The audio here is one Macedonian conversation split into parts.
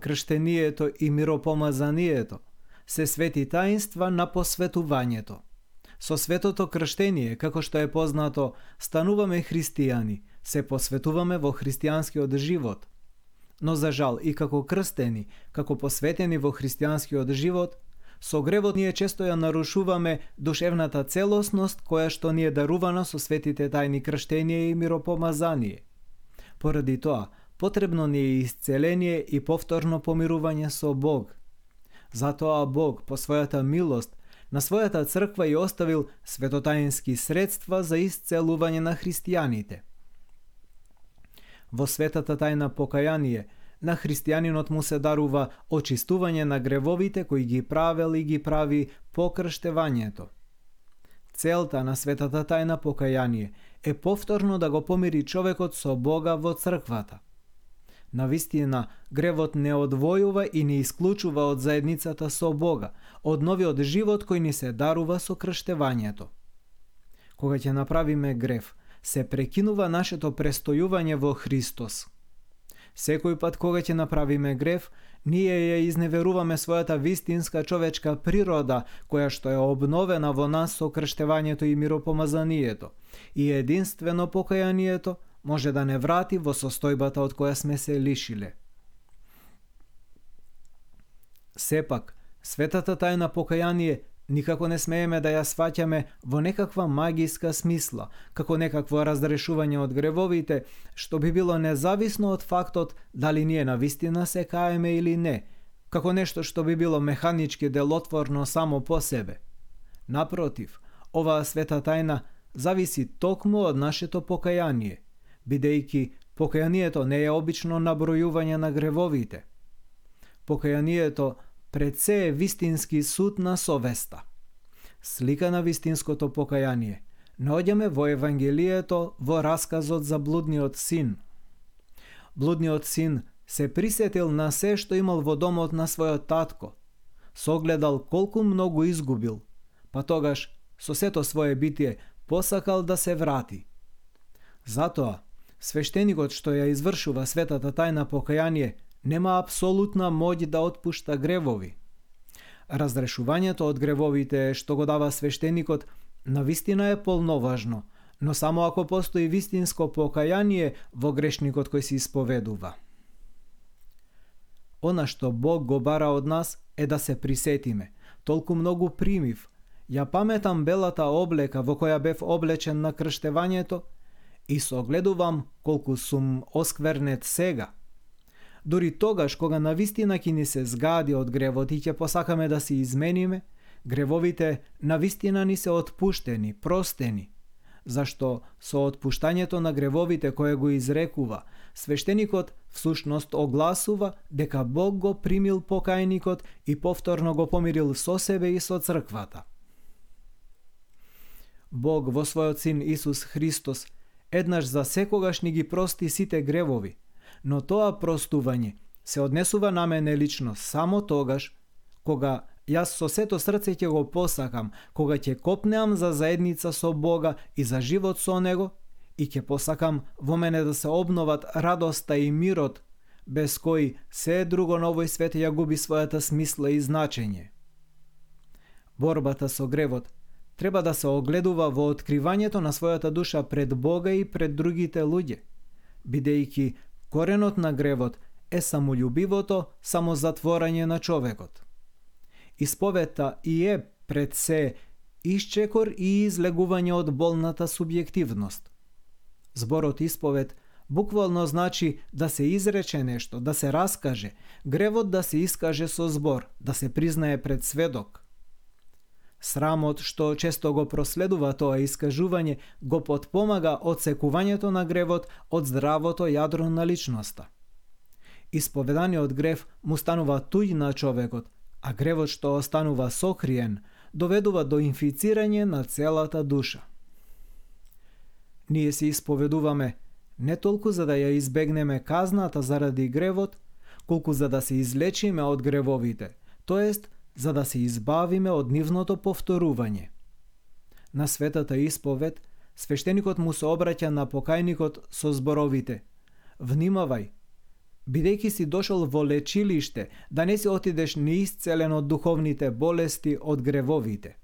Крштението и миропомазанието се свети таинства на посветувањето. Со светото крштение, како што е познато, стануваме христијани, се посветуваме во христијанскиот живот. Но за жал и како крстени, како посветени во христијанскиот живот, со гревот ние често ја нарушуваме душевната целосност која што ни е дарувана со светите тајни крштение и миропомазание. Поради тоа, потребно ни е исцеление и повторно помирување со Бог. Затоа Бог, по својата милост, на својата црква ја оставил светотаински средства за исцелување на христијаните. Во светата тајна покаяние, на христијанинот му се дарува очистување на гревовите кои ги правел и ги прави покрштевањето. Целта на светата тајна покаяние е повторно да го помири човекот со Бога во црквата. На вистина, гревот не одвојува и не исклучува од заедницата со Бога, од новиот живот кој ни се дарува со крштевањето. Кога ќе направиме грев, се прекинува нашето престојување во Христос. Секој пат кога ќе направиме грев, ние ја изневеруваме својата вистинска човечка природа, која што е обновена во нас со крштевањето и миропомазанието, и единствено покајанието може да не врати во состојбата од која сме се лишиле. Сепак, светата тајна покаяние Никако не смееме да ја сваќаме во некаква магиска смисла, како некакво разрешување од гревовите, што би било независно од фактот дали ние на вистина се каеме или не, како нешто што би било механички делотворно само по себе. Напротив, оваа света тајна зависи токму од нашето покаяние, бидејќи покајанието не е обично набројување на гревовите. Покајанието пред се е вистински суд на совеста. Слика на вистинското покаяние наоѓаме во Евангелието во расказот за блудниот син. Блудниот син се присетил на се што имал во домот на својот татко. Согледал колку многу изгубил, па тогаш со сето свое битие посакал да се врати. Затоа, свештеникот што ја извршува светата тајна покаяние нема апсолутна моќ да отпушта гревови. Разрешувањето од гревовите што го дава свештеникот на вистина е полноважно, но само ако постои вистинско покаяние во грешникот кој се исповедува. Она што Бог го бара од нас е да се присетиме. Толку многу примив. Ја паметам белата облека во која бев облечен на крштевањето и согледувам колку сум осквернет сега – Дори тогаш кога на вистина ќе ни се згади од гревот и ќе посакаме да се измениме, гревовите на вистина ни се отпуштени, простени. Зашто со отпуштањето на гревовите кое го изрекува, свештеникот всушност огласува дека Бог го примил покајникот и повторно го помирил со себе и со црквата. Бог во својот син Исус Христос еднаш за секогаш ни ги прости сите гревови – но тоа простување се однесува на мене лично само тогаш кога јас со сето срце ќе го посакам, кога ќе копнеам за заедница со Бога и за живот со Него, и ќе посакам во мене да се обноват радоста и мирот, без кои се друго на овој свет ја губи својата смисла и значење. Борбата со гревот треба да се огледува во откривањето на својата душа пред Бога и пред другите луѓе, бидејќи Коренот на гревот е самолюбивото самозатворање на човекот. Исповета и е пред се исчекор и излегување од болната субјективност. Зборот исповед буквално значи да се изрече нешто, да се раскаже, гревот да се искаже со збор, да се признае пред сведок. Срамот што често го проследува тоа искажување го подпомага одсекувањето на гревот од здравото јадро на личноста. Исповеданиот грев му станува туѓ на човекот, а гревот што останува сокриен доведува до инфицирање на целата душа. Ние се исповедуваме не толку за да ја избегнеме казната заради гревот, колку за да се излечиме од гревовите, тоест за да се избавиме од нивното повторување. На светата исповед свештеникот му се обраќа на покајникот со зборовите Внимавај, бидејќи си дошол во лечилиште, да не си отидеш неисцелен од духовните болести, од гревовите.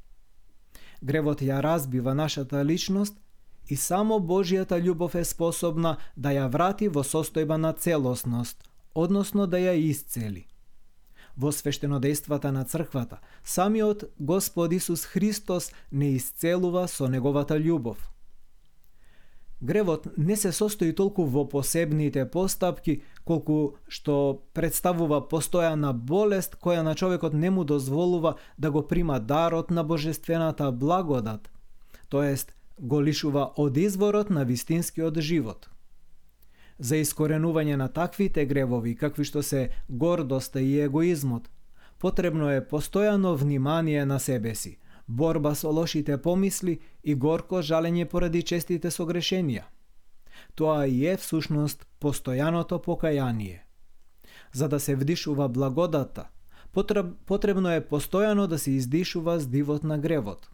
Гревот ја разбива нашата личност и само Божијата љубов е способна да ја врати во состојба на целосност, односно да ја исцели. Во свештенодејствата на црквата, самиот Господ Исус Христос не исцелува со неговата љубов – Гревот не се состои толку во посебните постапки, колку што представува постојана болест која на човекот не му дозволува да го прима дарот на божествената благодат, тоест го лишува од изворот на вистинскиот живот. За искоренување на таквите гревови, какви што се гордоста и егоизмот, потребно е постојано внимание на себе си – борба со лошите помисли и горко жалење поради честите согрешенија. Тоа и е всушност постојаното покаяние. За да се вдишува благодата, потребно е постојано да се издишува здивот на гревот.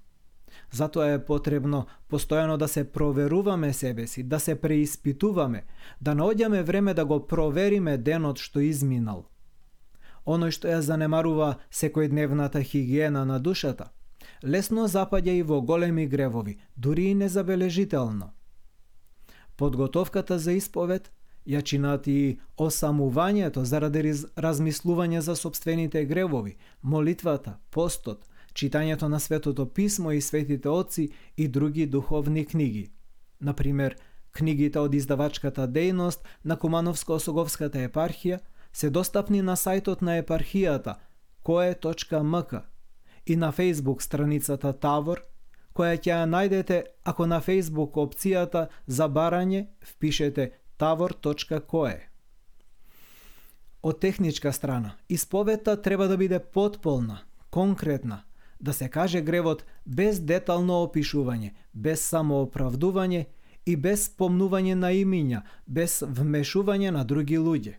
Затоа е потребно постојано да се проверуваме себе си, да се преиспитуваме, да наоѓаме време да го провериме денот што изминал. Оној што ја занемарува секојдневната хигиена на душата – лесно запаѓа и во големи гревови, дури и незабележително. Подготовката за исповед ја чинат и осамувањето заради размислување за собствените гревови, молитвата, постот, читањето на Светото Писмо и Светите Отци и други духовни книги. Например, книгите од издавачката дејност на Кумановско-Осоговската епархија се достапни на сајтот на епархијата koe.mk и на Facebook страницата Тавор, која ќе ја најдете ако на Facebook опцијата за барање впишете tavor.koe. Од техничка страна, исповедта треба да биде потполна, конкретна, да се каже гревот без детално опишување, без самооправдување и без спомнување на имиња, без вмешување на други луѓе.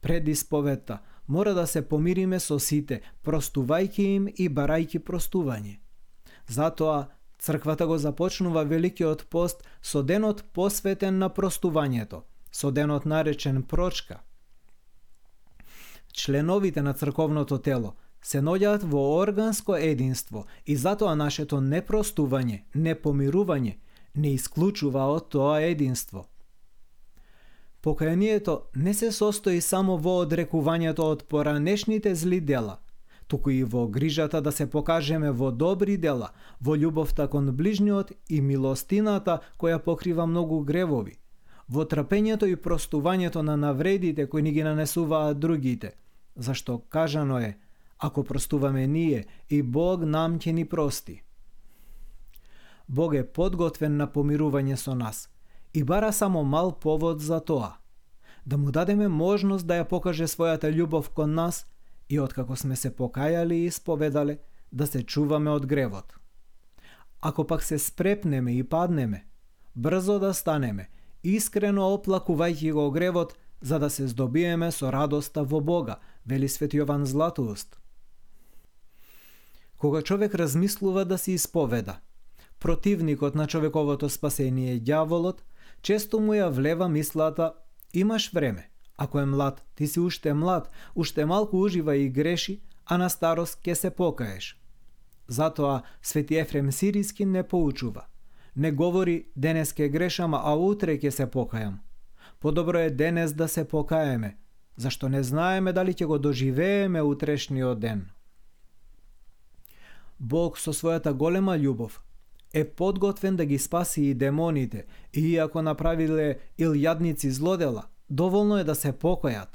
Пред исповедта, мора да се помириме со сите, простувајќи им и барајќи простување. Затоа, црквата го започнува Великиот пост со денот посветен на простувањето, со денот наречен прочка. Членовите на црковното тело се наоѓаат во органско единство и затоа нашето непростување, непомирување не исклучува од тоа единство – Покајанието не се состои само во одрекувањето од поранешните зли дела, туку и во грижата да се покажеме во добри дела, во љубовта кон ближниот и милостината која покрива многу гревови, во трпењето и простувањето на навредите кои ни ги нанесуваат другите, зашто кажано е, ако простуваме ние, и Бог нам ќе ни прости. Бог е подготвен на помирување со нас – и бара само мал повод за тоа. Да му дадеме можност да ја покаже својата љубов кон нас и откако сме се покајали и исповедале, да се чуваме од гревот. Ако пак се спрепнеме и паднеме, брзо да станеме, искрено оплакувајќи го гревот, за да се здобиеме со радоста во Бога, вели Свети Јован Златоуст. Кога човек размислува да се исповеда, противникот на човековото спасение, ѓаволот, често му ја влева мислата имаш време. Ако е млад, ти си уште млад, уште малку ужива и греши, а на старост ке се покаеш. Затоа Свети Ефрем Сириски не поучува. Не говори денес ке грешам, а утре ке се покајам. Подобро е денес да се покаеме, зашто не знаеме дали ќе го доживееме утрешниот ден. Бог со својата голема љубов е подготвен да ги спаси и демоните, и ако направиле илјадници злодела, доволно е да се покојат.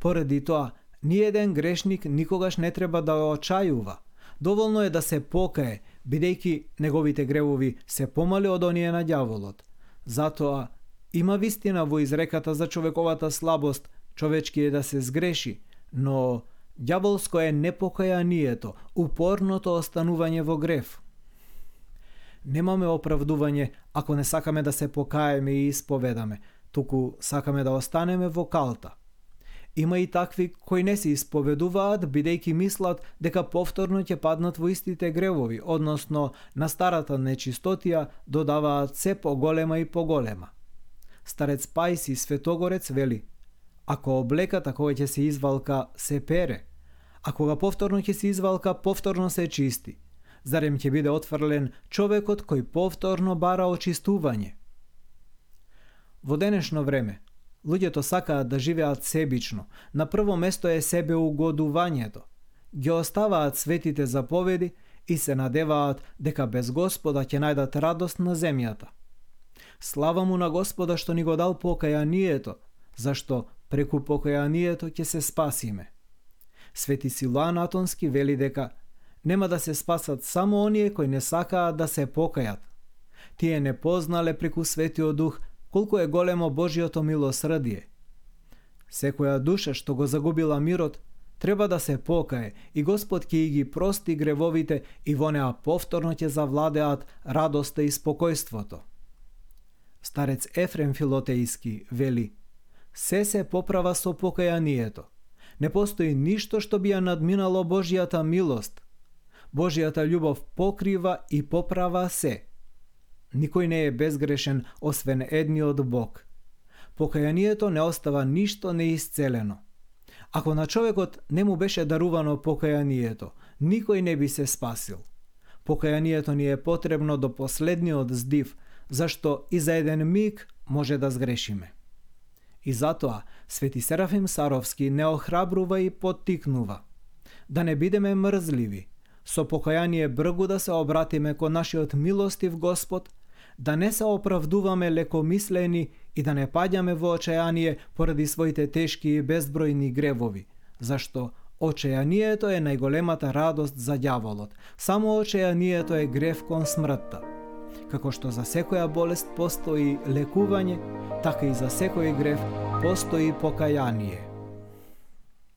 Поради тоа, ниеден грешник никогаш не треба да очајува. Доволно е да се покае, бидејќи неговите гревови се помали од оние на ѓаволот. Затоа, има вистина во изреката за човековата слабост, човечки е да се сгреши, но Дјаволско е непокајанието, упорното останување во грев – Немаме оправдување ако не сакаме да се покаеме и исповедаме, туку сакаме да останеме во калта. Има и такви кои не се исповедуваат, бидејќи мислат дека повторно ќе паднат во истите гревови, односно на старата нечистотија додаваат се поголема и поголема. Старец Пајси Светогорец вели, ако облеката која ќе се извалка се пере, а кога повторно ќе се извалка, повторно се чисти, зарем ќе биде отфрлен човекот кој повторно бара очистување? Во денешно време, Луѓето сакаат да живеат себично. На прво место е себе угодувањето. Ги оставаат светите заповеди и се надеваат дека без Господа ќе најдат радост на земјата. Слава му на Господа што ни го дал покајанието, зашто преку покајанието ќе се спасиме. Свети Силуан Атонски вели дека нема да се спасат само оние кои не сакаат да се покајат. Тие не познале преку Светиот Дух колку е големо Божиото милосрдие. Секоја душа што го загубила мирот, треба да се покае и Господ ќе ги прости гревовите и во неа повторно ќе завладеат радоста и спокојството. Старец Ефрем Филотејски вели Се се поправа со покајанието. Не постои ништо што би ја надминало Божјата милост. Божјата љубов покрива и поправа се – Никој не е безгрешен, освен едниот Бог. Покајанието не остава ништо неисцелено. Ако на човекот не му беше дарувано покајанието, никој не би се спасил. Покајанието ни е потребно до последниот здив, зашто и за еден миг може да сгрешиме. И затоа Свети Серафим Саровски не охрабрува и поттикнува да не бидеме мрзливи, со покаяние бргу да се обратиме кон нашиот милостив Господ да не се оправдуваме лекомислени и да не паѓаме во очајание поради своите тешки и безбројни гревови, зашто очајанието е најголемата радост за ѓаволот. Само очајанието е грев кон смртта. Како што за секоја болест постои лекување, така и за секој грев постои покаяние.